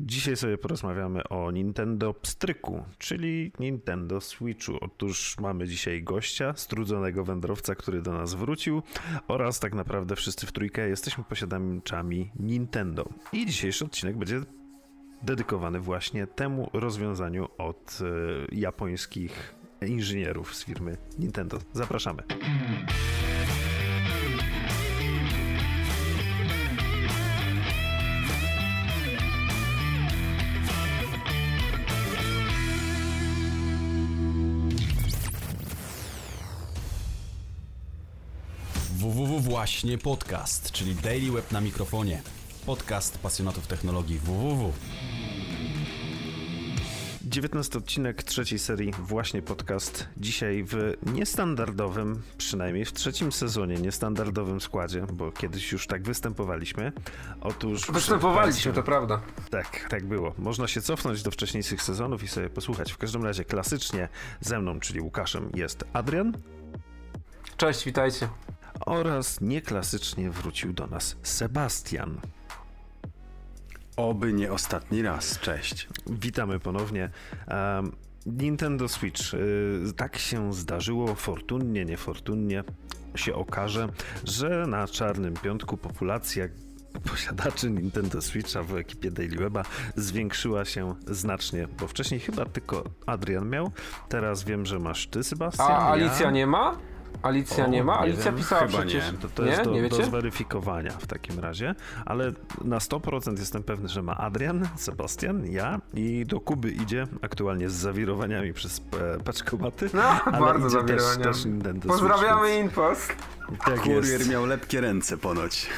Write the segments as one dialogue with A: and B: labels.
A: Dzisiaj sobie porozmawiamy o Nintendo Pstryku, czyli Nintendo Switchu. Otóż mamy dzisiaj gościa, strudzonego wędrowca, który do nas wrócił oraz tak naprawdę wszyscy w trójkę jesteśmy posiadaczami Nintendo. I dzisiejszy odcinek będzie dedykowany właśnie temu rozwiązaniu od e, japońskich inżynierów z firmy Nintendo. Zapraszamy.
B: Właśnie podcast, czyli Daily Web na mikrofonie. Podcast pasjonatów technologii www.
A: 19 odcinek trzeciej serii Właśnie Podcast. Dzisiaj w niestandardowym, przynajmniej w trzecim sezonie, niestandardowym składzie, bo kiedyś już tak występowaliśmy. Otóż.
C: Występowaliśmy, to prawda.
A: Tak, tak było. Można się cofnąć do wcześniejszych sezonów i sobie posłuchać. W każdym razie klasycznie ze mną, czyli Łukaszem, jest Adrian.
C: Cześć, witajcie.
A: Oraz nieklasycznie wrócił do nas Sebastian.
D: Oby nie ostatni raz. Cześć.
A: Witamy ponownie. Um, Nintendo Switch. Y, tak się zdarzyło, fortunnie, niefortunnie się okaże, że na czarnym piątku populacja posiadaczy Nintendo Switcha w ekipie Daily Weba zwiększyła się znacznie, bo wcześniej chyba tylko Adrian miał, teraz wiem, że masz ty, Sebastian.
C: A Alicja ja... nie ma? Alicja o, nie ma? Alicja nie pisała
D: Chyba
C: przecież.
D: Nie.
A: To, to
C: nie?
A: jest do,
C: nie
A: do zweryfikowania w takim razie, ale na 100% jestem pewny, że ma Adrian, Sebastian, ja i do Kuby idzie aktualnie z zawirowaniami przez e, paczkomaty.
C: No,
A: ale
C: bardzo zawirowaniami.
A: Też, też Nintendo
C: Pozdrawiamy
A: Switch,
C: Inpost.
A: Tak
D: Kurier
A: jest.
D: miał lepkie ręce ponoć.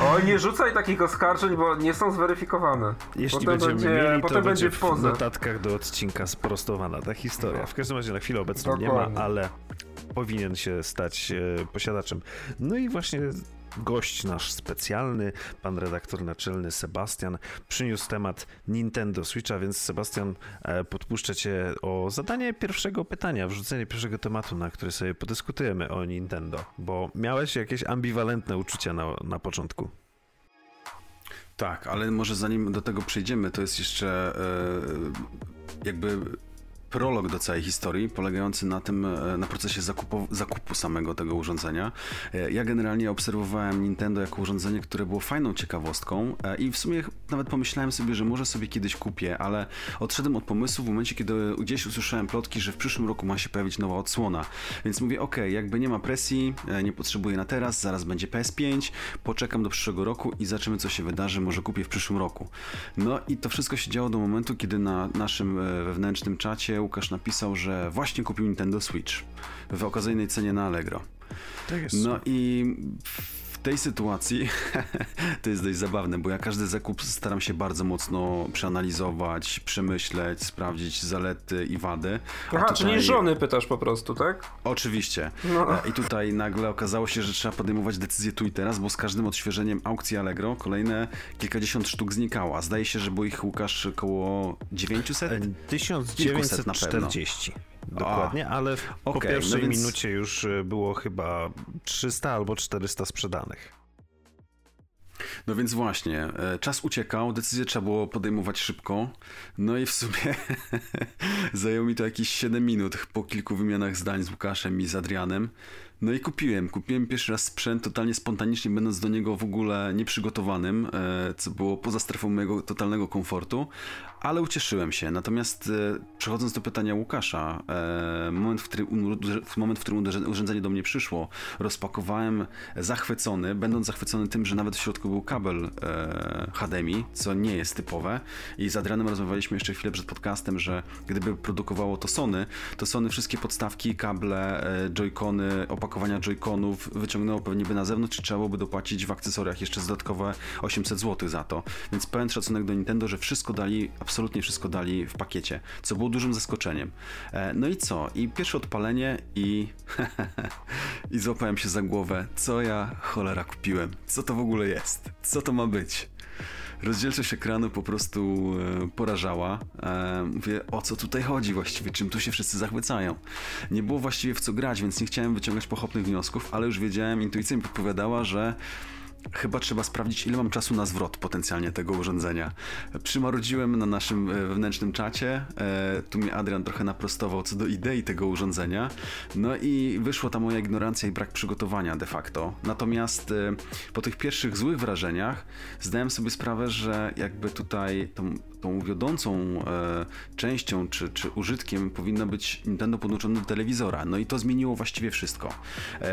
C: O, nie rzucaj takich oskarżeń, bo nie są zweryfikowane.
A: Jeśli
C: potem
A: będziemy
C: będzie,
A: mieli, to
C: potem
A: będzie
C: w
A: w
C: poza.
A: notatkach do odcinka sprostowana ta historia. W każdym razie na chwilę obecną nie
C: Dokładnie.
A: ma, ale powinien się stać e, posiadaczem. No i właśnie gość nasz specjalny, pan redaktor naczelny Sebastian, przyniósł temat Nintendo Switcha, więc Sebastian, e, podpuszczę cię o zadanie pierwszego pytania, wrzucenie pierwszego tematu, na który sobie podyskutujemy o Nintendo, bo miałeś jakieś ambiwalentne uczucia na, na początku.
D: Tak, ale może zanim do tego przejdziemy, to jest jeszcze e, jakby prolog do całej historii, polegający na tym, e, na procesie zakupu, zakupu samego tego urządzenia. E, Ja generalnie obserwowałem Nintendo jako urządzenie, które było fajną ciekawostką e, i w sumie nawet pomyślałem sobie, że może sobie kiedyś kupię, ale odszedłem od pomysłu w momencie, kiedy gdzieś usłyszałem plotki, że w przyszłym roku ma się pojawić nowa odsłona. Więc mówię, ok, jakby nie ma presji, nie potrzebuję na teraz, zaraz będzie PS5, poczekam do przyszłego roku i zobaczymy, co się wydarzy, może kupię w przyszłym roku. No i to wszystko się działo do momentu, kiedy na naszym wewnętrznym czacie Łukasz napisał, że właśnie kupił Nintendo Switch w okazyjnej cenie na Allegro.
A: Tak jest.
D: No i tej sytuacji to jest dość zabawne, bo ja każdy zakup staram się bardzo mocno przeanalizować, przemyśleć, sprawdzić zalety i wady. A
C: Aha,
D: tutaj-
C: czyli żony pytasz po prostu, tak?
D: Oczywiście.
C: No.
D: E, I tutaj nagle okazało się, że trzeba podejmować decyzję tu i teraz, bo z każdym odświeżeniem aukcji Allegro kolejne kilkadziesiąt sztuk znikało. A zdaje się, że było ich Łukasz około 900?
A: E, 1940. Dokładnie, ale w- po pierwszej
D: no więc-
A: minucie już e, było chyba 300 albo 400 sprzedanych.
D: No więc właśnie, e, czas uciekał, decyzję trzeba było podejmować szybko. No i w sumie zajęło mi to jakieś 7 minut po kilku wymianach zdań z Łukaszem i z Adrianem. No i kupiłem. Kupiłem pierwszy raz sprzęt totalnie spontanicznie, będąc do niego w ogóle nieprzygotowanym, e, co było poza strefą mojego totalnego komfortu, ale ucieszyłem się. Natomiast e, przechodząc do pytania Łukasza, e, moment, w którym, moment, w którym urządzenie do mnie przyszło, rozpakowałem zachwycony, będąc zachwycony tym, że nawet w środku był kabel e, HDMI, co nie jest typowe. I z Adrianem rozmawialiśmy jeszcze chwilę przed podcastem, że gdyby produkowało to Sony, to Sony wszystkie podstawki, kable, e, joycony, opakowania joyconów wyciągnęło pewnie by na zewnątrz i trzeba byłoby dopłacić w akcesoriach jeszcze dodatkowe 800 zł za to. Więc pełen szacunek do Nintendo, że wszystko dali, absolutnie wszystko dali w pakiecie, co było dużym zaskoczeniem. E, No i co? I pierwsze odpalenie i i złapałem się za głowę, co ja cholera kupiłem? Co to w ogóle jest? Co to ma być? Rozdzielczość ekranu po prostu e, porażała. E, mówię, o co tutaj chodzi właściwie? Czym tu się wszyscy zachwycają? Nie było właściwie w co grać, więc nie chciałem wyciągać pochopnych wniosków, ale już wiedziałem, intuicja mi podpowiadała, że chyba trzeba sprawdzić, ile mam czasu na zwrot potencjalnie tego urządzenia. Przymarudziłem na naszym e, wewnętrznym czacie, e, tu mnie Adrian trochę naprostował co do idei tego urządzenia, no i wyszła ta moja ignorancja i brak przygotowania de facto. Natomiast e, po tych pierwszych złych wrażeniach zdałem sobie sprawę, że jakby tutaj tą, tą wiodącą częścią czy, czy użytkiem powinno być Nintendo podłączone do telewizora, no i to zmieniło właściwie wszystko.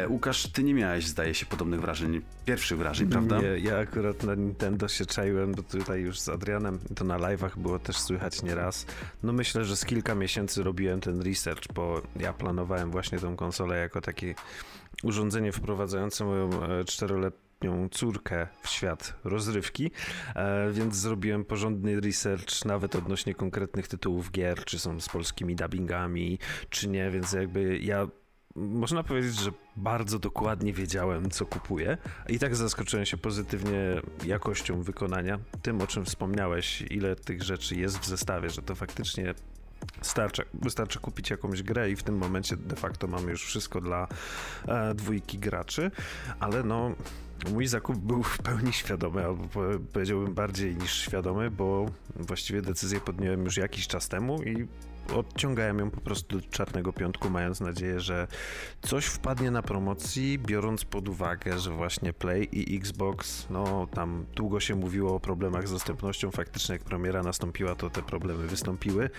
D: Łukasz, ty nie miałeś zdaje się podobnych wrażeń, pierwszych wrażeń, prawda?
A: Nie, ja akurat na Nintendo się czaiłem, bo tutaj już z Adrianem, to na live'ach było też słychać nieraz. No myślę, że z kilka miesięcy robiłem ten research, bo ja planowałem właśnie tą konsolę jako takie urządzenie wprowadzające moją e, czteroletnią córkę w świat rozrywki, e, więc zrobiłem porządny research nawet odnośnie konkretnych tytułów gier, czy są z polskimi dubbingami, czy nie, więc jakby ja można powiedzieć, że bardzo dokładnie wiedziałem, co kupuję. I tak zaskoczyłem się pozytywnie jakością wykonania, tym o czym wspomniałeś, ile tych rzeczy jest w zestawie, że to faktycznie Starczy, wystarczy kupić jakąś grę i w tym momencie de facto mamy już wszystko dla e, dwójki graczy, ale no mój zakup był w pełni świadomy, albo powiedziałbym bardziej niż świadomy, bo właściwie decyzję podjąłem już jakiś czas temu i odciągałem ją po prostu do czarnego piątku, mając nadzieję, że coś wpadnie na promocji, biorąc pod uwagę, że właśnie Play i Xbox, no tam długo się mówiło o problemach z dostępnością, faktycznie jak premiera nastąpiła, to te problemy wystąpiły,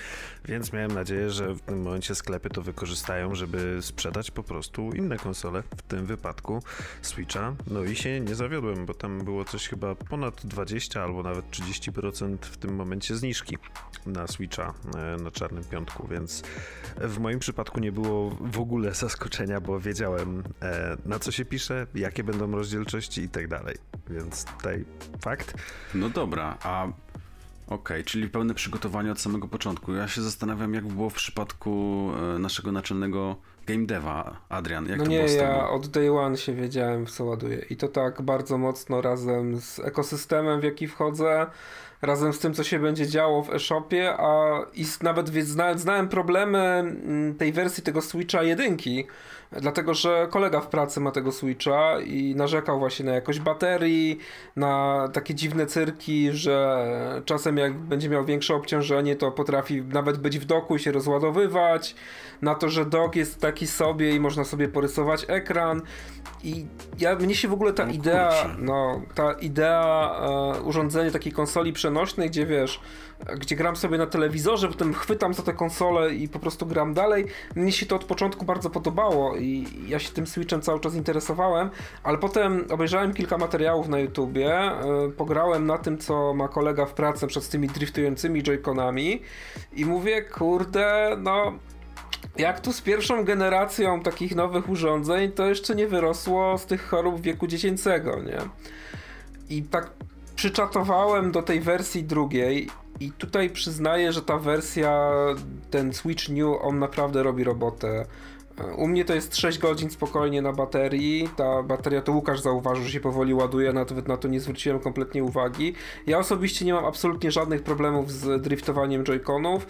A: więc miałem nadzieję, że w tym momencie sklepy to wykorzystają, żeby sprzedać po prostu inne konsole, w tym wypadku Switcha, no i się nie zawiodłem, bo tam było coś chyba ponad 20 albo nawet 30% w tym momencie zniżki na Switcha e, na czarnym piątku początku, więc w moim przypadku nie było w ogóle zaskoczenia, bo wiedziałem e, na co się pisze, jakie będą rozdzielczości i tak dalej. Więc tutaj fakt.
D: No dobra, a Okej, okay, czyli pełne przygotowanie od samego początku. Ja się zastanawiam, jak było w przypadku e, naszego naczelnego game deva, Adrian. Jak
E: no
D: to
E: nie,
D: było z
E: ja od day one się wiedziałem, w co ładuję. I to tak bardzo mocno razem z ekosystemem, w jaki wchodzę, razem z tym, co się będzie działo w e-shopie, a i nawet znałem, znałem problemy mm, tej wersji tego Switcha jedynki, dlatego że kolega w pracy ma tego Switcha i narzekał właśnie na jakość baterii, na takie dziwne cyrki, że czasem jak będzie miał większe obciążenie, to potrafi nawet być w doku i się rozładowywać, na to, że dok jest taki sobie i można sobie porysować ekran i ja, mnie się w ogóle ta idea, no, ta idea e, urządzenia takiej konsoli przenośnej, gdzie wiesz, gdzie gram sobie na telewizorze, potem chwytam za tę konsolę i po prostu gram dalej. Mnie się to od początku bardzo podobało i ja się tym Switchem cały czas interesowałem, ale potem obejrzałem kilka materiałów na YouTubie, e, pograłem na tym, co ma kolega w pracy przed tymi driftującymi joyconami i mówię, kurde, no jak tu z pierwszą generacją takich nowych urządzeń, to jeszcze nie wyrosło z tych chorób wieku dziecięcego, nie? I tak przyczatowałem do tej wersji drugiej i tutaj przyznaję, że ta wersja, ten Switch New, on naprawdę robi robotę. U mnie to jest 6 godzin spokojnie na baterii. Ta bateria to Łukasz zauważył, że się powoli ładuje, nawet na to nie zwróciłem kompletnie uwagi. Ja osobiście nie mam absolutnie żadnych problemów z driftowaniem joyconów.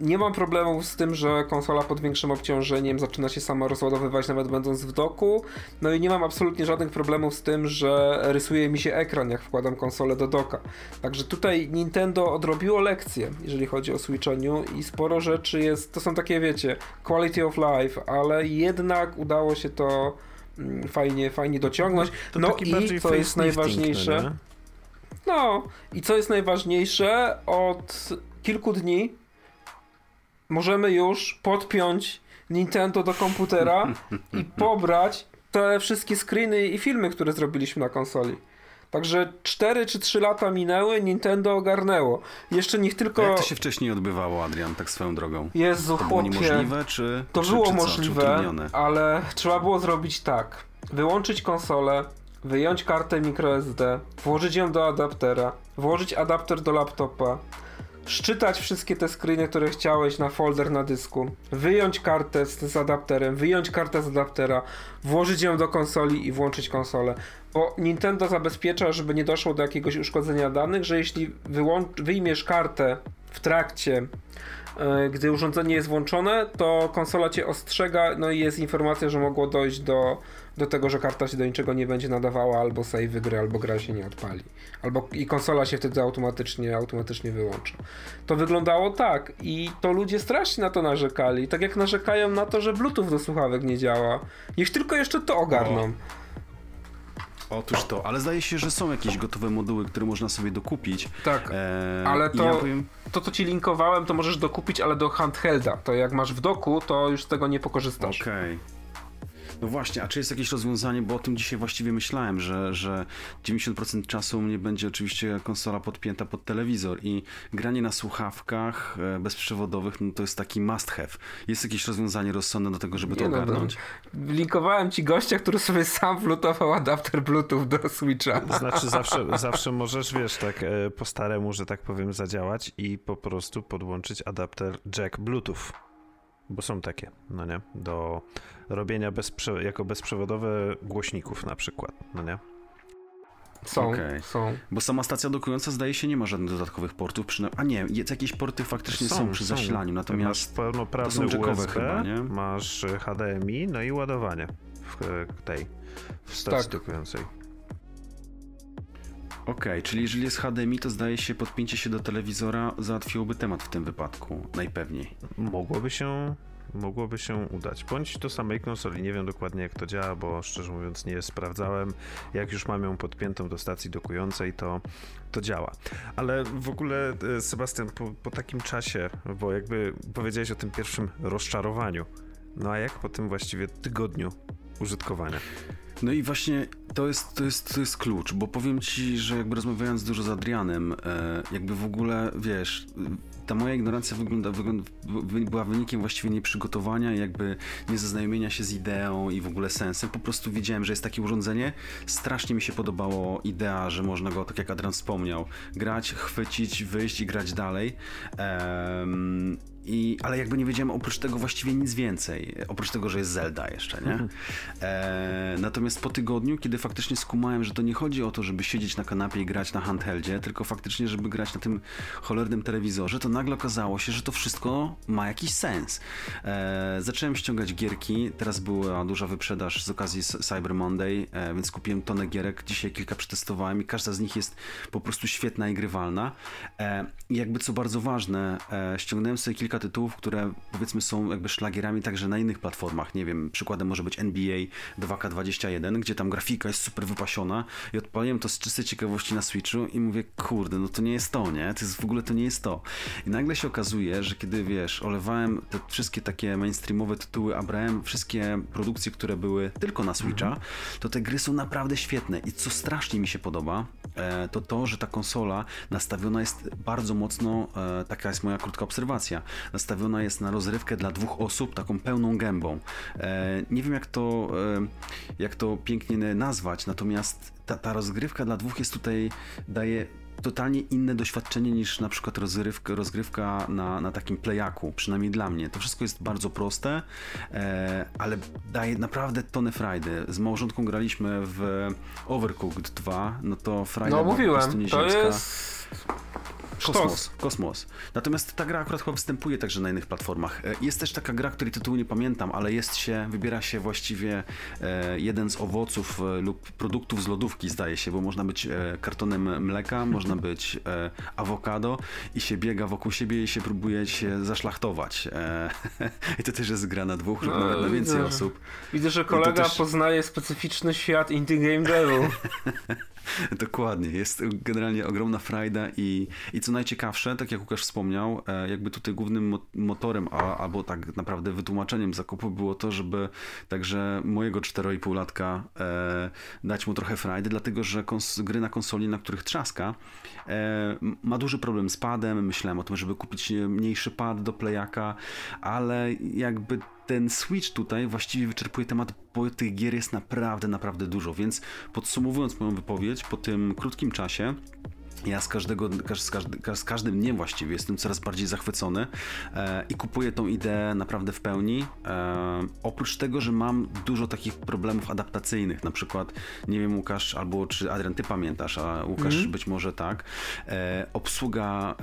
E: Nie mam problemów z tym, że konsola pod większym obciążeniem zaczyna się sama rozładowywać, nawet będąc w doku. No i nie mam absolutnie żadnych problemów z tym, że rysuje mi się ekran, jak wkładam konsolę do doka. Także tutaj Nintendo odrobiło lekcję, jeżeli chodzi o switcheniu i sporo rzeczy jest, to są takie, wiecie, quality of life, ale jednak udało się to mm, fajnie, fajnie dociągnąć.
A: To
E: no i co jest najważniejsze. No, no i co jest najważniejsze, od kilku dni możemy już podpiąć Nintendo do komputera i pobrać te wszystkie screeny i filmy, które zrobiliśmy na konsoli. Także 4 czy 3 lata minęły, Nintendo ogarnęło. Jeszcze niech tylko.
D: A jak to się wcześniej odbywało, Adrian, tak swoją drogą?
E: Jezu,
D: to
E: chłopie.
D: było niemożliwe, czy.
E: To
D: czy,
E: było
D: czy
E: możliwe,
D: czy
E: ale trzeba było zrobić tak. Wyłączyć konsolę, wyjąć kartę microSD, włożyć ją do adaptera, włożyć adapter do laptopa, szczytać wszystkie te screeny, które chciałeś na folder na dysku, wyjąć kartę z, z, adapterem, wyjąć kartę z adaptera, włożyć ją do konsoli i włączyć konsolę. Bo Nintendo zabezpiecza, żeby nie doszło do jakiegoś uszkodzenia danych, że jeśli wyjmiesz kartę w trakcie gdy urządzenie jest włączone, to konsola cię ostrzega, no i jest informacja, że mogło dojść do do tego, że karta się do niczego nie będzie nadawała, albo save gry, albo gra się nie odpali. Albo i konsola się wtedy automatycznie, automatycznie wyłącza. To wyglądało tak i to ludzie strasznie na to narzekali. Tak jak narzekają na to, że Bluetooth do słuchawek nie działa. Niech tylko jeszcze to ogarną.
D: Otóż to, ale zdaje się, że są jakieś gotowe moduły, które można sobie dokupić.
E: Tak,
D: Eee,
E: ale to,
D: Ja powiem,
E: to, co ci linkowałem, to możesz dokupić, ale do handhelda. To jak masz w doku, to już z tego nie pokorzystasz.
D: Okej. No właśnie, a czy jest jakieś rozwiązanie, bo o tym dzisiaj właściwie myślałem, że, że 90% czasu u mnie będzie oczywiście konsola podpięta pod telewizor i granie na słuchawkach e, bezprzewodowych, no to jest taki must have. Jest jakieś rozwiązanie rozsądne do tego, żeby to
E: Nie no,
D: ogarnąć?
E: Linkowałem ci gościa, który sobie sam wlutował adapter Bluetooth do Switcha.
A: Znaczy zawsze, zawsze możesz, wiesz, tak e, po staremu, że tak powiem, zadziałać i po prostu podłączyć adapter jack Bluetooth. Bo są takie, no nie? Do robienia bezprze- jako bezprzewodowe głośników na przykład, no nie?
E: Są,
D: Okej.
E: są.
D: Bo sama stacja dokująca zdaje się nie ma żadnych dodatkowych portów, przynajmniej, a nie, jest, jakieś porty faktycznie są, przy zasilaniu, natomiast
A: Masz pełnoprawny
D: to są jackowe
A: USB,
D: chyba, nie?
A: masz HDMI, no i ładowanie w e, tej, w stacji
E: Tak.
A: dokującej.
D: Okej, czyli jeżeli jest HDMI, to zdaje się podpięcie się do telewizora załatwiłoby temat w tym wypadku, najpewniej.
A: Mogłoby się, mogłoby się udać. Bądź do samej konsoli. Nie wiem dokładnie jak to działa, bo szczerze mówiąc nie sprawdzałem. Jak już mam ją podpiętą do stacji dokującej, to, to działa. Ale w ogóle, e, Sebastian, po, po takim czasie, bo jakby powiedziałeś o tym pierwszym rozczarowaniu, no a jak po tym właściwie tygodniu użytkowania?
D: No i właśnie to jest, to jest, to jest klucz, bo powiem ci, że jakby rozmawiając dużo z Adrianem, e, jakby w ogóle, wiesz, ta moja ignorancja wygląda, wygląda, wy- była wynikiem właściwie nieprzygotowania, jakby niezaznajomienia się z ideą i w ogóle sensem. Po prostu wiedziałem, że jest takie urządzenie. Strasznie mi się podobało idea, że można go, tak jak Adrian wspomniał, grać, chwycić, wyjść i grać dalej. Em, i, ale jakby nie wiedziałem oprócz tego właściwie nic więcej. Oprócz tego, że jest Zelda jeszcze, nie? E, natomiast po tygodniu, kiedy faktycznie skumałem, że to nie chodzi o to, żeby siedzieć na kanapie i grać na handheldzie, tylko faktycznie, żeby grać na tym cholernym telewizorze, to nagle okazało się, że to wszystko ma jakiś sens. E, zacząłem ściągać gierki, teraz była duża wyprzedaż z okazji Cyber Monday, e, więc kupiłem tonę gierek, dzisiaj kilka przetestowałem i każda z nich jest po prostu świetna i grywalna. E, jakby co bardzo ważne, e, ściągnąłem sobie kilka tytułów, które powiedzmy są jakby szlagierami także na innych platformach. Nie wiem, przykładem może być NBA 2K21, gdzie tam grafika jest super wypasiona i odpaliłem to z czystej ciekawości na Switchu i mówię, kurde, no to nie jest to, nie? To jest w ogóle to nie jest to. I nagle się okazuje, że kiedy wiesz, olewałem te wszystkie takie mainstreamowe tytuły, a brałem wszystkie produkcje, które były tylko na Switcha, to te gry są naprawdę świetne. I co strasznie mi się podoba, e, to to, że ta konsola nastawiona jest bardzo mocno, e, taka jest moja krótka obserwacja, nastawiona jest na rozrywkę dla dwóch osób, taką pełną gębą. E, nie wiem jak to, e, jak to pięknie nazwać, natomiast ta, ta rozgrywka dla dwóch jest tutaj, daje totalnie inne doświadczenie niż na przykład rozgrywka, rozgrywka na, na takim playaku, przynajmniej dla mnie. To wszystko jest bardzo proste, e, ale daje naprawdę tonę frajdy. Z małżonką graliśmy w Overcooked 2, no to frajda
E: No
D: była po prostu
E: mówiłem, to jest...
D: Kosmos, kosmos. Natomiast ta gra akurat chyba występuje także na innych platformach. E, Jest też taka gra, której tytułu nie pamiętam, ale jest się, wybiera się właściwie e, jeden z owoców e, lub produktów z lodówki, zdaje się, bo można być kartonem mleka, można być awokado i się biega wokół siebie i się próbuje się zaszlachtować. I to też jest gra na dwóch lub
E: No,
D: nawet na więcej
E: widzę.
D: osób.
E: Widzę, że kolega
D: też-
E: poznaje specyficzny świat Indie Game Devu.
D: Dokładnie, jest generalnie ogromna frajda i, i co najciekawsze, tak jak Łukasz wspomniał, e, jakby tutaj głównym mo- motorem, a, albo tak naprawdę wytłumaczeniem zakupu było to, żeby także mojego 4,5 latka e, dać mu trochę frajdy, dlatego że gry na konsoli, na których trzaska, e, ma duży problem z padem, myślałem o tym, żeby kupić e, mniejszy pad do playaka, ale jakby ten Switch tutaj właściwie wyczerpuje temat, bo tych gier jest naprawdę, naprawdę dużo, więc podsumowując moją wypowiedź, po tym krótkim czasie ja z, każdego, z, każdy, z każdym dniem właściwie jestem coraz bardziej zachwycony e, i kupuję tą ideę naprawdę w pełni. E, oprócz tego, że mam dużo takich problemów adaptacyjnych, na przykład, nie wiem Łukasz, albo czy Adrian, ty pamiętasz, a Łukasz mm. być może tak, e, obsługa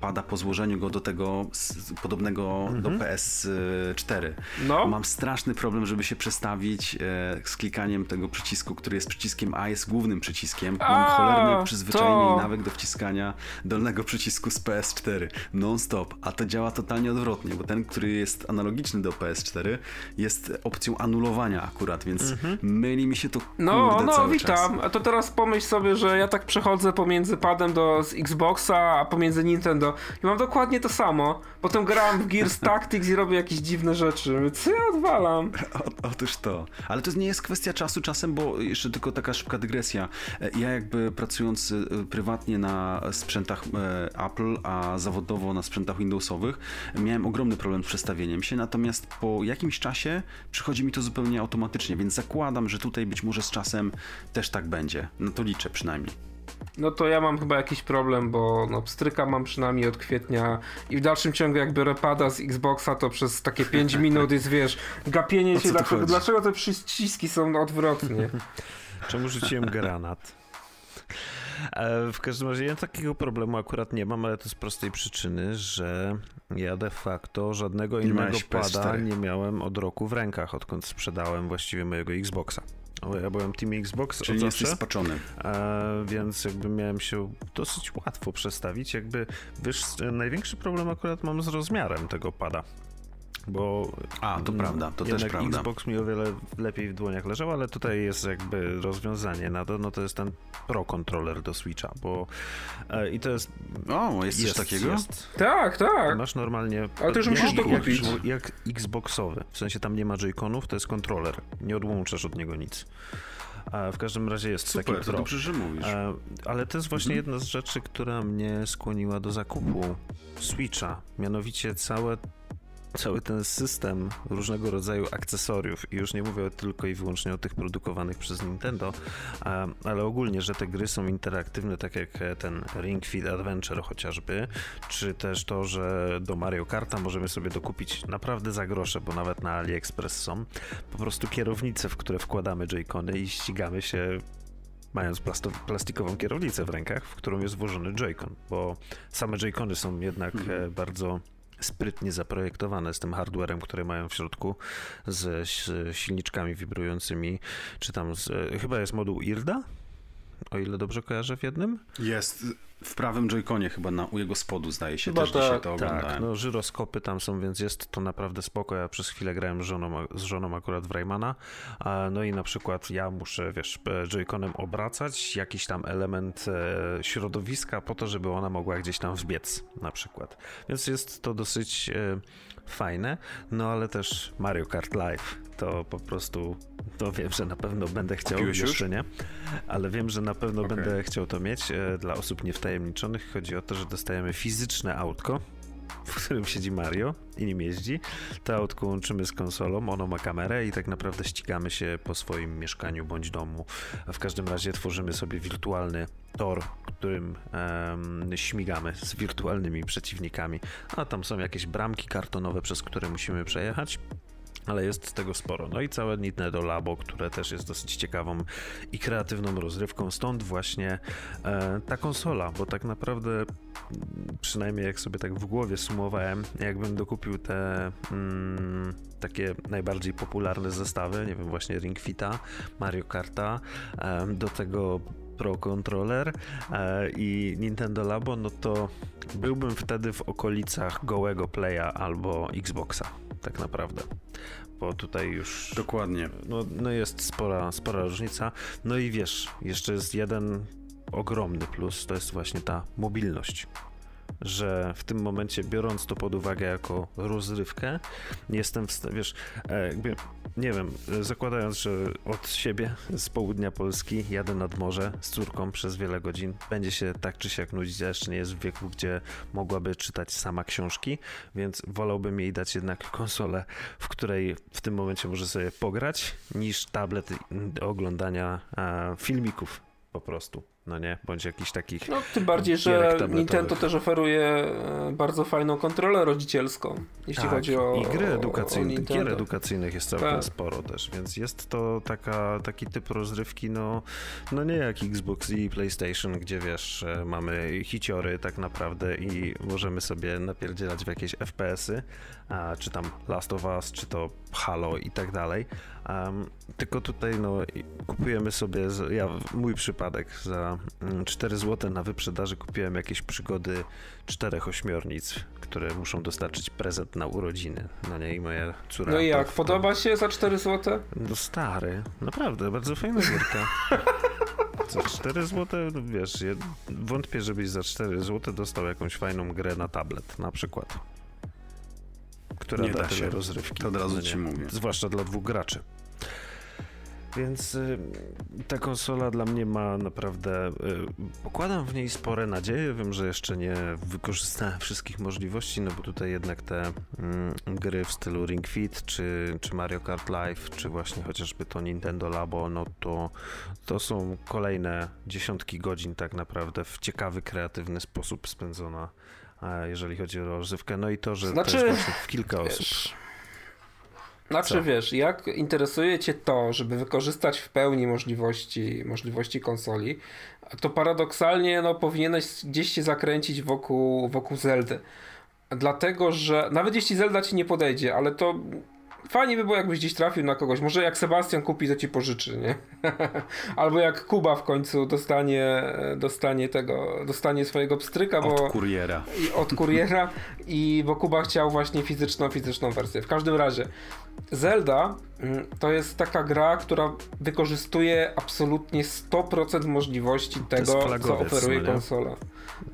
D: pada po złożeniu go do tego z, podobnego mm -hmm. do mhm. PS4. No. Mam straszny problem, żeby się przestawić z klikaniem tego przycisku, który jest przyciskiem A, jest głównym przyciskiem. Mam a, cholerny przyzwyczajenie to nawyk do wciskania dolnego przycisku z PS4 non-stop, a to działa totalnie odwrotnie, bo ten, który jest analogiczny do PS4 jest opcją anulowania akurat, więc mhm. myli mi się to
E: No,
D: kurde,
E: no, witam. Czas. A to teraz pomyśl sobie, że ja tak przechodzę pomiędzy padem do z Xboxa, a pomiędzy Nintendo i mam dokładnie to samo. Potem gram w Gears Tactics i robię jakieś dziwne rzeczy. Co ja odwalam?
D: O, otóż to. Ale to nie jest kwestia czasu czasem, bo jeszcze tylko taka szybka dygresja. E, ja jakby pracując prywatnie prywatnie na sprzętach e, Apple, a zawodowo na sprzętach Windowsowych, miałem ogromny problem z przestawieniem się, natomiast po jakimś czasie przychodzi mi to zupełnie automatycznie, więc zakładam, że tutaj być może z czasem też tak będzie. No to liczę przynajmniej.
E: No to ja mam chyba jakiś problem, bo no, pstryka mam przynajmniej od kwietnia i w dalszym ciągu jak biorę pada z Xboxa, to przez takie 5 minut jest, wiesz, gapienie się, dlaczego, dlaczego te przyciski są odwrotnie.
A: Czemu rzuciłem granat? E, w każdym razie ja takiego problemu akurat nie mam, ale to z prostej przyczyny, że ja de facto żadnego nie innego pada nie miałem od roku w rękach, odkąd sprzedałem właściwie mojego Xboxa. Ja byłem Team Xbox
D: Czyli
A: od
D: jesteś spaczony.
A: E, więc jakby miałem się dosyć łatwo przestawić. Jakby, wiesz, największy problem akurat mam z rozmiarem tego pada bo
D: A, to prawda, to też prawda.
A: Xbox mi o wiele lepiej w dłoniach leżał, ale tutaj jest jakby rozwiązanie na to, no to jest ten Pro Controller do Switcha, bo e, i to jest...
D: O, jest, jest coś takiego? Jest.
E: Tak, tak.
A: Masz normalnie...
E: Ale to już musisz to kupić.
A: Jak, jak Xboxowy, w sensie tam nie ma joyconów, to jest kontroler, nie odłączasz od niego nic. A w każdym razie jest
D: Super,
A: taki
D: to dobrze, że mówisz.
A: E, ale to jest właśnie mhm. jedna z rzeczy, która mnie skłoniła do zakupu Switcha. Mianowicie całe cały ten system różnego rodzaju akcesoriów i już nie mówię tylko i wyłącznie o tych produkowanych przez Nintendo, ale ogólnie, że te gry są interaktywne, tak jak ten Ring Fit Adventure chociażby, czy też to, że do Mario Karta możemy sobie dokupić naprawdę za grosze, bo nawet na AliExpress są po prostu kierownice, w które wkładamy joycony i ścigamy się mając plastikową kierownicę w rękach, w którą jest włożony joycon, bo same joycony są jednak mhm. bardzo sprytnie zaprojektowane z tym hardwarem, który mają w środku, z, z silniczkami wibrującymi, czy tam z, chyba jest moduł IRDA, o ile dobrze kojarzę w jednym.
D: Jest w prawym joyconie chyba na, u jego spodu zdaje się, Chyba też tak, dzisiaj to
A: oglądałem. Tak, no żyroskopy tam są, więc jest to naprawdę spoko. Ja przez chwilę grałem z żoną, z żoną akurat w Raymana, no i na przykład ja muszę, wiesz, joyconem obracać jakiś tam element e, środowiska po to, żeby ona mogła gdzieś tam wbiec na przykład. Więc jest to dosyć e, fajne, no ale też Mario Kart Live to po prostu to wiem, że na pewno będę chciał,
D: Kupiłeś
A: jeszcze już? nie, ale wiem, że na pewno okay. będę chciał to mieć. E, dla osób niewtajemniczonych chodzi o to, że dostajemy fizyczne autko, w którym siedzi Mario i nim jeździ. To autko łączymy z konsolą, ono ma kamerę i tak naprawdę ścigamy się po swoim mieszkaniu bądź domu. W każdym razie tworzymy sobie wirtualny tor, którym um, śmigamy z wirtualnymi przeciwnikami. A tam są jakieś bramki kartonowe, przez które musimy przejechać ale jest tego sporo. No i całe Nintendo Labo, które też jest dosyć ciekawą i kreatywną rozrywką, stąd właśnie e, ta konsola, bo tak naprawdę przynajmniej jak sobie tak w głowie sumowałem, jakbym dokupił te mm, takie najbardziej popularne zestawy, nie wiem, właśnie Ring Fita, Mario Karta, e, do tego Pro Controller e, i Nintendo Labo, no to byłbym wtedy w okolicach gołego Playa albo Xboxa, tak naprawdę bo tutaj już.
D: Dokładnie.
A: No, no jest spora, spora różnica. No i wiesz, jeszcze jest jeden ogromny plus, to jest właśnie ta mobilność że w tym momencie, biorąc to pod uwagę jako rozrywkę, jestem w wiesz, e, jakby, nie wiem, zakładając, że od siebie z południa Polski jadę nad morze z córką przez wiele godzin, będzie się tak czy siak nudzić, a jeszcze nie jest w wieku, gdzie mogłaby czytać sama książki, więc wolałbym jej dać jednak konsolę, w której w tym momencie może sobie pograć, niż tablet do oglądania filmików po prostu. No nie? Bądź jakichś takich
E: No, tym bardziej, że. Nintendo też oferuje e, bardzo fajną kontrolę rodzicielską, jeśli
A: Tak,
E: chodzi o
A: I gry edukacyjne, gier edukacyjnych jest całkiem
E: Tak.
A: sporo też, więc jest to taka, taki typ rozrywki, no, no nie jak Xbox i PlayStation, gdzie wiesz, e, mamy hiciory tak naprawdę i możemy sobie napierdzielać w jakieś FPS-y, a, czy tam Last of Us, czy to Halo i tak dalej. Em, tylko tutaj no, kupujemy sobie, ja mój przypadek, za mm, 4 zł na wyprzedaży kupiłem jakieś przygody czterech ośmiornic, które muszą dostarczyć prezent na urodziny. No nie, i moja córka.
E: No i jak, podoba się za 4 zł?
A: No stary, naprawdę, bardzo fajna gierka. Za 4 zł, no wiesz, wątpię, żebyś za 4 zł dostał jakąś fajną grę na tablet, na przykład. Która
D: Nie
A: da
D: da się.
A: rozrywki.
D: To od razu
A: no
D: ci mówię.
A: Zwłaszcza dla dwóch graczy. Więc y, ta konsola dla mnie ma naprawdę. Y, pokładam w niej spore nadzieje. Wiem, że jeszcze nie wykorzystałem wszystkich możliwości, no bo tutaj jednak te mm, gry w stylu Ring Fit, czy, czy Mario Kart Live, czy właśnie chociażby to Nintendo Labo, no to, to są kolejne dziesiątki godzin tak naprawdę w ciekawy, kreatywny sposób spędzona. Jeżeli chodzi o rozrywkę, no i to, że
E: Znaczy,
A: to jest w kilka osób.
E: Wiesz, znaczy
A: Co?
E: wiesz, jak interesuje cię to, żeby wykorzystać w pełni możliwości, możliwości konsoli, to paradoksalnie no, powinieneś gdzieś się zakręcić wokół, wokół Zeldy. Dlatego, że nawet jeśli Zelda ci nie podejdzie, ale to fajnie by było, jakbyś gdzieś trafił na kogoś. Może jak Sebastian kupi, to ci pożyczy, nie? Albo jak Kuba w końcu dostanie, dostanie tego, dostanie swojego pstryka, bo
D: Od kuriera.
E: i od kuriera i bo Kuba chciał właśnie fizyczną, fizyczną wersję. W każdym razie Zelda mm, to jest taka gra, która wykorzystuje absolutnie 100% możliwości tego, co oferuje
A: no
E: konsola.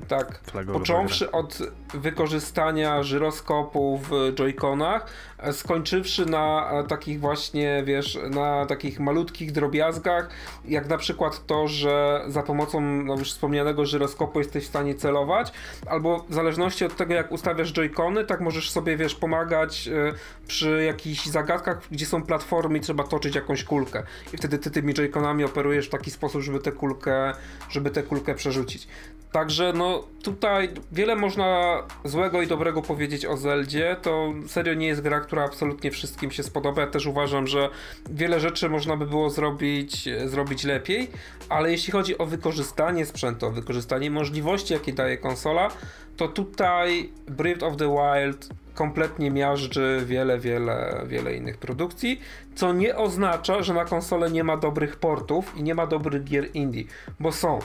E: Tak. Począwszy od wykorzystania żyroskopu w joyconach, skończywszy na e, takich właśnie, wiesz, na takich malutkich drobiazgach, jak na przykład to, że za pomocą no już wspomnianego żyroskopu jesteś w stanie celować, albo w zależności od tego, jak ustawiasz joycony, tak możesz sobie, wiesz, pomagać e, przy jakichś zagadkach, gdzie są platformy i trzeba toczyć jakąś kulkę. I wtedy ty tymi joyconami operujesz w taki sposób, żeby tę kulkę, żeby tę kulkę przerzucić. Także no tutaj wiele można złego i dobrego powiedzieć o Zeldzie. To serio nie jest gra, która absolutnie wszystkim się spodoba. Ja też uważam, że wiele rzeczy można by było zrobić, zrobić lepiej, ale jeśli chodzi o wykorzystanie sprzętu, o wykorzystanie możliwości, jakie daje konsola, to tutaj Breath of the Wild kompletnie miażdży wiele, wiele, wiele innych produkcji, co nie oznacza, że na konsolę nie ma dobrych portów i nie ma dobrych gier indie, bo są.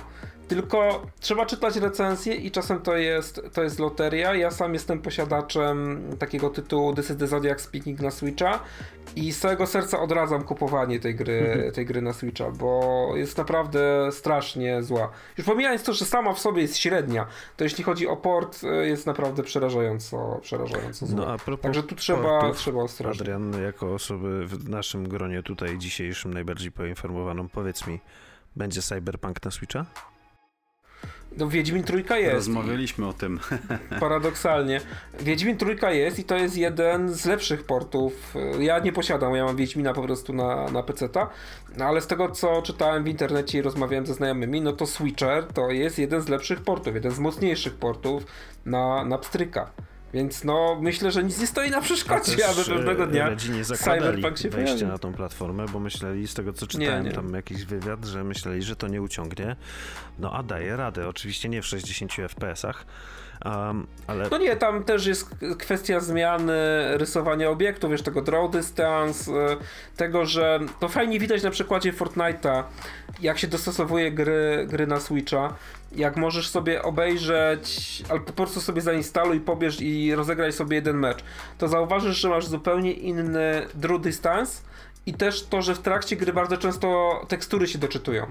E: Tylko trzeba czytać recenzje i czasem to jest, to jest loteria. Ja sam jestem posiadaczem takiego tytułu This is the Zodiac Speaking na Switcha i z całego serca odradzam kupowanie tej gry, tej gry na Switcha, bo jest naprawdę strasznie zła. Już pomijając to, że sama w sobie jest średnia, to jeśli chodzi o port, y, jest naprawdę przerażająco, przerażająco zła.
A: No a propos
E: Także tu trzeba,
A: portów,
E: trzeba ostrożnie.
A: Adrian, jako osoby w naszym gronie tutaj dzisiejszym najbardziej poinformowaną, powiedz mi, będzie Cyberpunk na Switcha?
E: No Wiedźmin trójka jest.
D: Rozmawialiśmy o tym.
E: Paradoksalnie. Wiedźmin trójka jest i to jest jeden z lepszych portów. Ja nie posiadam, ja mam Wiedźmina po prostu na, na PC-ta, ale z tego co czytałem w internecie i rozmawiałem ze znajomymi, no to Switcher to jest jeden z lepszych portów, jeden z mocniejszych portów na, na pstryka. Więc no, myślę, że nic nie stoi na przeszkodzie, aby
A: Też, e,
E: pewnego dnia
A: nie
E: Cyberpunk się
A: wejścia
E: pojawi.
A: na tą platformę, bo myśleli, z tego co czytałem,
E: nie.
A: tam jakiś wywiad, że myśleli, że to nie uciągnie. No a daje radę, oczywiście nie w 60 FPS-ach, um, ale
E: No nie, tam też jest kwestia zmiany rysowania obiektów, wiesz, tego draw distance, e, tego, że to fajnie widać na przykładzie Fortnite'a, jak się dostosowuje gry, gry na Switcha, jak możesz sobie obejrzeć, albo po prostu sobie zainstaluj, pobierz i rozegraj sobie jeden mecz, to zauważysz, że masz zupełnie inny draw distance i też to, że w trakcie gry bardzo często tekstury się doczytują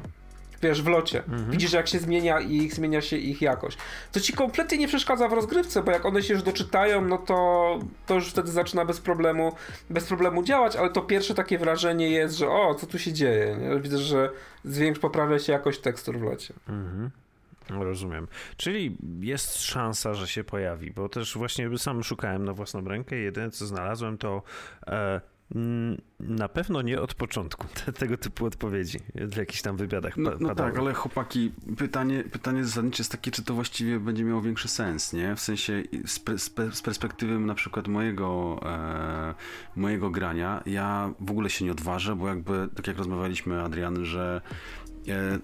E: wiesz, w locie. Widzisz, jak się zmienia ich, zmienia się ich jakość. To ci kompletnie nie przeszkadza w rozgrywce, bo jak one się już doczytają, no to, to już wtedy zaczyna bez problemu, bez problemu działać, ale to pierwsze takie wrażenie jest, że o, co tu się dzieje? Nie? Widzę, że zwiększ, poprawia się jakość tekstur w locie.
A: Mhm. Rozumiem. Czyli jest szansa, że się pojawi, bo też właśnie sam szukałem na własną rękę jedyne co znalazłem to e, na pewno nie od początku te, tego typu odpowiedzi w jakichś tam wywiadach.
D: No,
A: pa-
D: no
A: padały.
D: tak, ale chłopaki, pytanie, pytanie zasadnicze jest takie, czy to właściwie będzie miało większy sens, nie? W sensie z, z perspektywy na przykład mojego, e, mojego grania, ja w ogóle się nie odważę, bo jakby, tak jak rozmawialiśmy, Adrian, że e,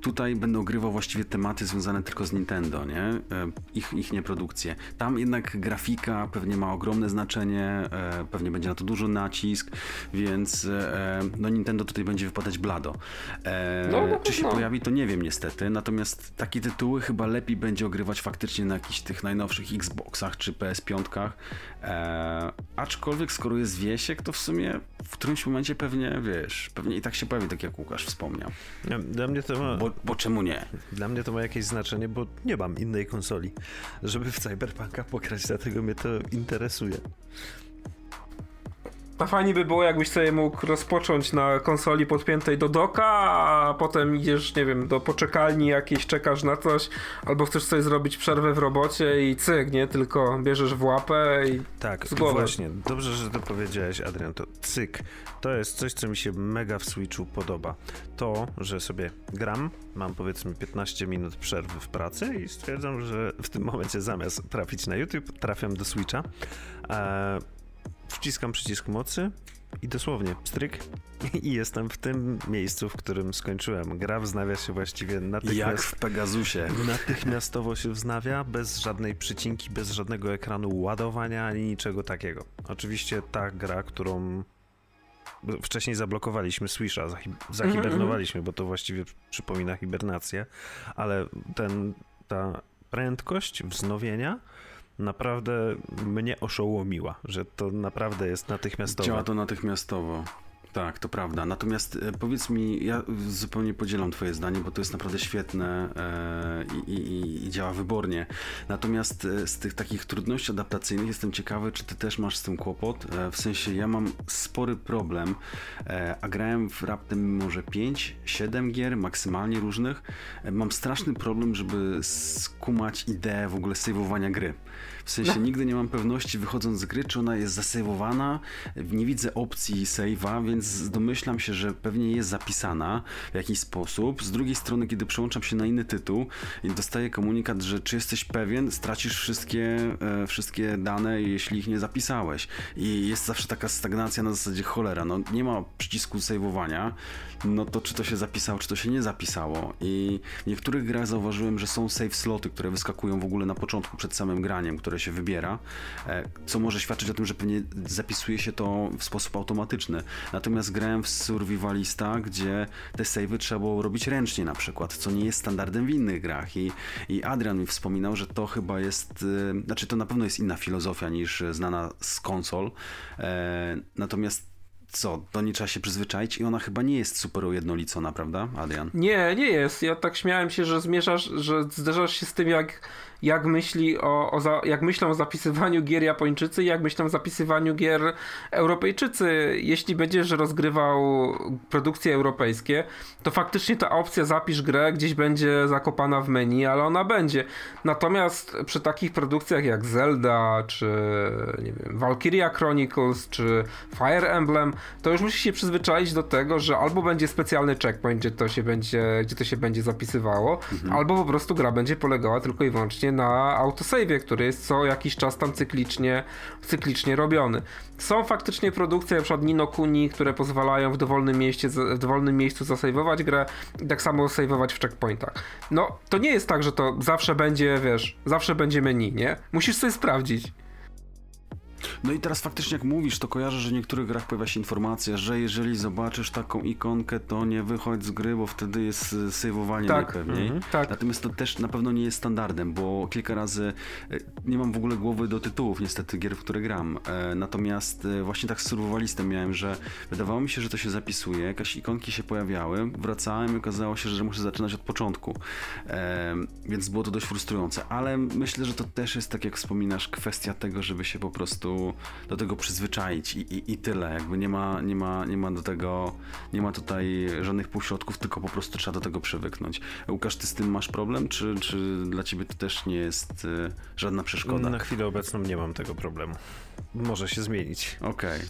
D: tutaj będę ogrywał właściwie tematy związane tylko z Nintendo, nie? E, Ich, ich nie produkcje. Tam jednak grafika pewnie ma ogromne znaczenie, e, pewnie będzie na to duży nacisk, więc e, no Nintendo tutaj będzie wypadać blado.
E: No,
D: czy się
E: pewno.
D: pojawi, to nie wiem niestety, natomiast takie tytuły chyba lepiej będzie ogrywać faktycznie na jakichś tych najnowszych Xboxach czy PS5. Aczkolwiek skoro jest Wiesiek, to w sumie w którymś momencie pewnie, wiesz, pewnie i tak się pojawi, tak jak Łukasz wspomniał.
A: Dla mnie to ma,
D: Bo, bo czemu nie?
A: Dla mnie to ma jakieś znaczenie, bo nie mam innej konsoli, żeby w Cyberpunka pograć, dlatego mnie to interesuje.
E: A fajnie by było, jakbyś sobie mógł rozpocząć na konsoli podpiętej do doka, a potem idziesz, nie wiem, do poczekalni jakiejś, czekasz na coś, albo chcesz sobie zrobić przerwę w robocie i cyk, nie? Tylko bierzesz w łapę i
A: Tak,
E: Z głowy.
A: właśnie. Dobrze, że to powiedziałeś, Adrian. To cyk. To jest coś, co mi się mega w Switchu podoba. To, że sobie gram, mam powiedzmy 15 minut przerwy w pracy i stwierdzam, że w tym momencie zamiast trafić na YouTube, trafiam do Switcha. E, wciskam przycisk mocy i dosłownie stryk i jestem w tym miejscu, w którym skończyłem. Gra wznawia się właściwie
D: Jak
A: natychmiast.
D: w Pegasusie.
A: Natychmiastowo się wznawia, bez żadnej przycinki, bez żadnego ekranu ładowania ani niczego takiego. Oczywiście ta gra, którą wcześniej zablokowaliśmy, Swisha, zahi- zahibernowaliśmy, bo to właściwie przypomina hibernację, ale ten, ta prędkość wznowienia naprawdę mnie oszołomiła, że to naprawdę jest natychmiastowe.
D: Działa to natychmiastowo. Tak, to prawda. Natomiast e, powiedz mi, ja zupełnie podzielam Twoje zdanie, bo to jest naprawdę świetne e, i, i, i działa wybornie. Natomiast e, z tych takich trudności adaptacyjnych jestem ciekawy, czy Ty też masz z tym kłopot. W sensie ja mam spory problem, a grałem w raptem może 5, 7 gier, maksymalnie różnych. Mam straszny problem, żeby skumać ideę w ogóle sejwowania gry. W sensie nigdy nie mam pewności wychodząc z gry, czy ona jest zasejwowana. Nie widzę opcji save'a, więc domyślam się, że pewnie jest zapisana w jakiś sposób. Z drugiej strony, kiedy przełączam się na inny tytuł dostaję komunikat, że czy jesteś pewien, stracisz wszystkie, e, wszystkie dane, jeśli ich nie zapisałeś. I jest zawsze taka stagnacja na zasadzie cholera, no nie ma przycisku save'owania, no to czy to się zapisało, czy to się nie zapisało. I w niektórych grach zauważyłem, że są save sloty, które wyskakują w ogóle na początku przed samym graniem, które się wybiera, e, co może świadczyć o tym, że pewnie zapisuje się to w sposób automatyczny. Natomiast grałem w Survivalista, gdzie te savey trzeba było robić ręcznie na przykład, co nie jest standardem w innych grach. I, i Adrian mi wspominał, że to chyba jest, e, znaczy to na pewno jest inna filozofia niż znana z konsol. E, natomiast co, do niej trzeba się przyzwyczaić i ona chyba nie jest super ujednolicona, prawda, Adrian?
E: Nie, nie jest. Ja tak śmiałem się, że zmierzasz, że zderzasz się z tym, jak, jak myśli o, o za, jak myślą o zapisywaniu gier Japończycy jak myślą o zapisywaniu gier Europejczycy. Jeśli będziesz rozgrywał produkcje europejskie, to faktycznie ta opcja zapisz grę gdzieś będzie zakopana w menu, ale ona będzie. Natomiast przy takich produkcjach jak Zelda, czy nie wiem, Valkyria Chronicles, czy Fire Emblem, to już musisz się przyzwyczaić do tego, że albo będzie specjalny checkpoint, gdzie to się będzie, gdzie to się będzie zapisywało, albo po prostu gra będzie polegała tylko i wyłącznie na autosave'ie, który jest co jakiś czas tam cyklicznie, cyklicznie robiony. Są faktycznie produkcje, przykład Nino Kuni, które pozwalają w dowolnym, mieście, w dowolnym miejscu zasejwować grę i tak samo sejwować w checkpointach. No, to nie jest tak, że to zawsze będzie, wiesz, zawsze będzie menu, nie? Musisz sobie sprawdzić.
D: No i teraz faktycznie jak mówisz, to kojarzę, że w niektórych grach pojawia się informacja, że jeżeli zobaczysz taką ikonkę, to nie wychodź z gry, bo wtedy jest y, sejwowanie
E: Tak.
D: najpewniej.
A: Mhm.
E: Tak.
D: Natomiast to też na pewno nie jest standardem, bo kilka razy y, nie mam w ogóle głowy do tytułów niestety gier, w które gram. E, Natomiast właśnie tak z survivalistem miałem, że wydawało mi się, że to się zapisuje, jakieś ikonki się pojawiały, wracałem i okazało się, że muszę zaczynać od początku. E, Więc było to dość frustrujące, ale myślę, że to też jest, tak jak wspominasz, kwestia tego, żeby się po prostu do tego przyzwyczaić i, i, i tyle. Jakby nie ma, nie, ma, nie ma do tego, nie ma tutaj żadnych półśrodków, tylko po prostu trzeba do tego przywyknąć. Łukasz, ty z tym masz problem, czy, czy dla ciebie to też nie jest y, żadna przeszkoda?
A: Na chwilę obecną nie mam tego problemu. Może się zmienić.
D: Okej.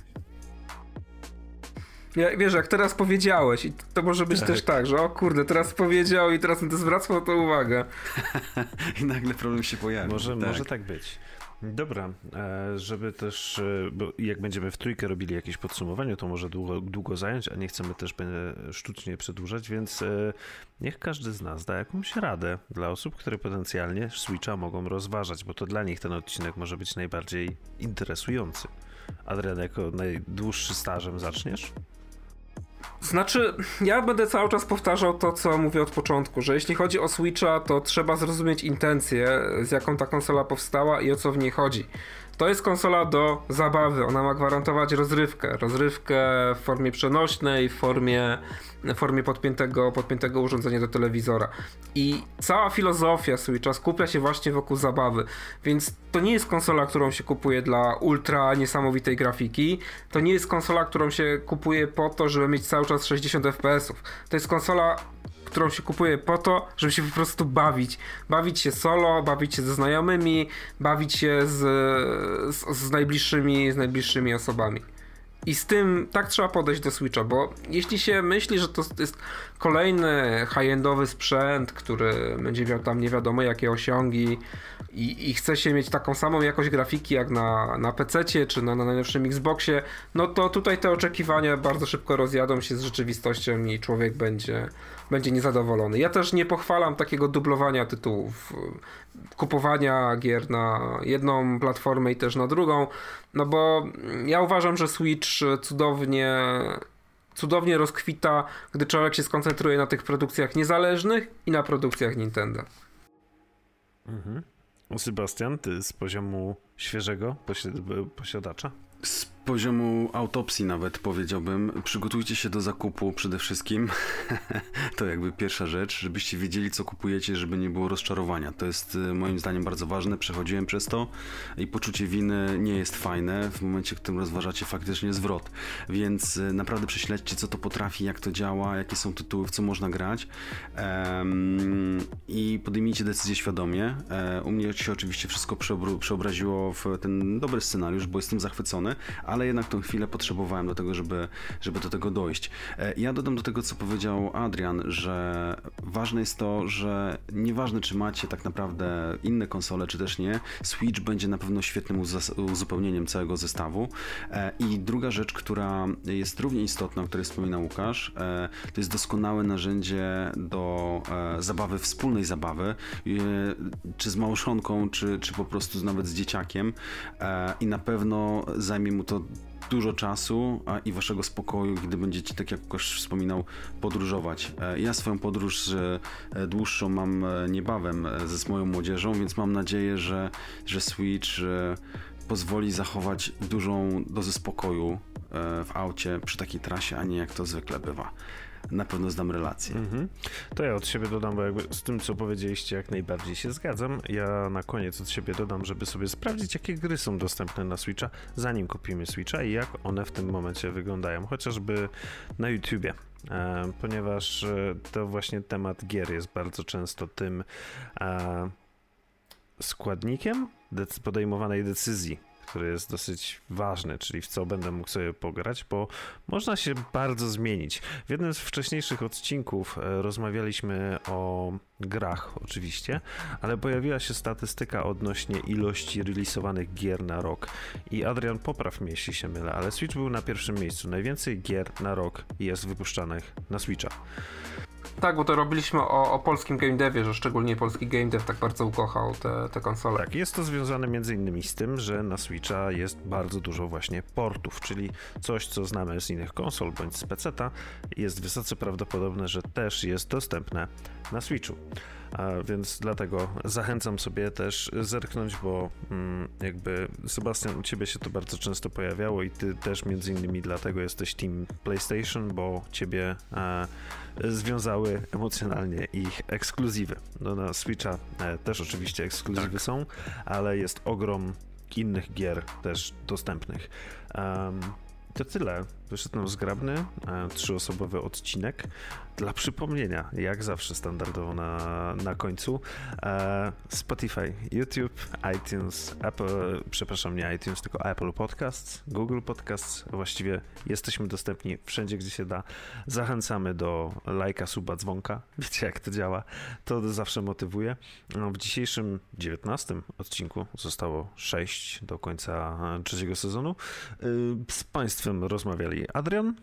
E: Ja, wiesz, jak teraz powiedziałeś, i to może być
A: Tak.
E: też tak, że o kurde, teraz powiedział i teraz zwracał na to uwagę.
D: I nagle problem się pojawi.
A: Może
D: tak.
A: może tak być. Dobra, e, żeby też, e, bo jak będziemy w trójkę robili jakieś podsumowanie, to może długo, długo zająć, a nie chcemy też sztucznie przedłużać, więc e, niech każdy z nas da jakąś radę dla osób, które potencjalnie Switcha mogą rozważać, bo to dla nich ten odcinek może być najbardziej interesujący. Adrian, jako najdłuższy stażem zaczniesz?
E: Znaczy, ja będę cały czas powtarzał to, co mówię od początku, że jeśli chodzi o Switcha, to trzeba zrozumieć intencję, z jaką ta konsola powstała i o co w niej chodzi. To jest konsola do zabawy, ona ma gwarantować rozrywkę. Rozrywkę w formie przenośnej, w formie, w formie podpiętego, podpiętego urządzenia do telewizora. I cała filozofia Switcha skupia się właśnie wokół zabawy. Więc to nie jest konsola, którą się kupuje dla ultra niesamowitej grafiki. To nie jest konsola, którą się kupuje po to, żeby mieć cały czas 60 fps. To jest konsola, którą się kupuje po to, żeby się po prostu bawić. Bawić się solo, bawić się ze znajomymi, bawić się z, z, z, najbliższymi, z najbliższymi osobami. I z tym tak trzeba podejść do Switcha, bo jeśli się myśli, że to jest kolejny high-endowy sprzęt, który będzie miał tam nie wiadomo jakie osiągi i, i chce się mieć taką samą jakość grafiki jak na, na PC czy na, na najnowszym Xboxie, no to tutaj te oczekiwania bardzo szybko rozjadą się z rzeczywistością i człowiek będzie, będzie niezadowolony. Ja też nie pochwalam takiego dublowania tytułów, kupowania gier na jedną platformę i też na drugą, no bo ja uważam, że Switch cudownie cudownie rozkwita, gdy człowiek się skoncentruje na tych produkcjach niezależnych i na produkcjach Nintendo.
A: Mhm. Sebastian, ty z poziomu świeżego posi- posiadacza?
D: Z poziomu autopsji nawet powiedziałbym, przygotujcie się do zakupu przede wszystkim. to jakby pierwsza rzecz, żebyście wiedzieli co kupujecie, żeby nie było rozczarowania. To jest y, moim zdaniem bardzo ważne, przechodziłem przez to i poczucie winy nie jest fajne w momencie, w którym rozważacie faktycznie zwrot. Więc y, naprawdę prześledźcie co to potrafi, jak to działa, jakie są tytuły, w co można grać em, i podejmijcie decyzję świadomie. E, u mnie się oczywiście wszystko przeobr- przeobraziło w ten dobry scenariusz, bo jestem zachwycony, ale jednak tą chwilę potrzebowałem do tego, żeby, żeby do tego dojść. E, Ja dodam do tego, co powiedział Adrian, że ważne jest to, że nieważne, czy macie tak naprawdę inne konsole, czy też nie, Switch będzie na pewno świetnym uzupełnieniem całego zestawu. E, I druga rzecz, która jest równie istotna, o której wspominał Łukasz, e, to jest doskonałe narzędzie do zabawy, wspólnej zabawy, czy z małżonką, czy, czy po prostu nawet z dzieciakiem. I na pewno zajmie mu to dużo czasu a i waszego spokoju, gdy będziecie, tak jak Łukasz wspominał, podróżować. E, Ja swoją podróż e, dłuższą mam e, niebawem ze moją młodzieżą, więc mam nadzieję, że, że Switch pozwoli zachować dużą dozę spokoju w aucie przy takiej trasie, a nie jak to zwykle bywa. Na pewno zdam relację.
A: Mhm. To ja od siebie dodam, bo jakby z tym, co powiedzieliście, jak najbardziej się zgadzam. Ja na koniec od siebie dodam, żeby sobie sprawdzić, jakie gry są dostępne na Switcha, zanim kupimy Switcha i jak one w tym momencie wyglądają, chociażby na YouTubie. E, ponieważ e, to właśnie temat gier jest bardzo często tym e, składnikiem podejmowanej decyzji, który jest dosyć ważny, czyli w co będę mógł sobie pograć, bo można się bardzo zmienić. W jednym z wcześniejszych odcinków e, rozmawialiśmy o grach, oczywiście, ale pojawiła się statystyka odnośnie ilości releasowanych gier na rok. I Adrian, popraw mnie, jeśli się mylę, ale Switch był na pierwszym miejscu. Najwięcej gier na rok jest wypuszczanych na Switcha.
E: Tak, bo to robiliśmy o, o polskim game devie, że szczególnie polski game dev tak bardzo ukochał te, te konsole.
A: Tak, jest to związane między innymi z tym, że na Switcha jest bardzo dużo właśnie portów, czyli coś, co znamy z innych konsol bądź z PC-ta, jest wysoce prawdopodobne, że też jest dostępne na Switchu. A więc dlatego zachęcam sobie też zerknąć, bo mm, jakby Sebastian, u ciebie się to bardzo często pojawiało i ty też między innymi dlatego jesteś team PlayStation, bo ciebie e, związały emocjonalnie ich ekskluzywy. No na Switcha e, też oczywiście ekskluzywy są, ale jest ogrom innych gier też dostępnych. Em, to tyle wyszedł nam zgrabny, e, trzyosobowy odcinek. Dla przypomnienia, jak zawsze standardowo na, na końcu, e, Spotify, YouTube, iTunes, Apple, przepraszam, nie iTunes, tylko Apple Podcasts, Google Podcasts. Właściwie jesteśmy dostępni wszędzie, gdzie się da. Zachęcamy do lajka, suba, dzwonka. Wiecie, jak to działa. To zawsze motywuje. No, w dzisiejszym 19 odcinku zostało 6 do końca trzeciego sezonu. Y, Z Państwem rozmawiali Adrian,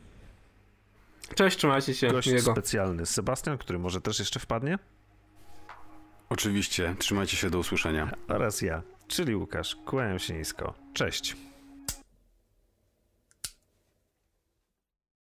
E: Cześć, trzymajcie się.
A: gość
E: Miłego.
A: specjalny Sebastian, który może też jeszcze wpadnie,
D: Oczywiście, trzymajcie się do usłyszenia.
A: oraz ja, czyli Łukasz. Kłaniam się nisko. Cześć.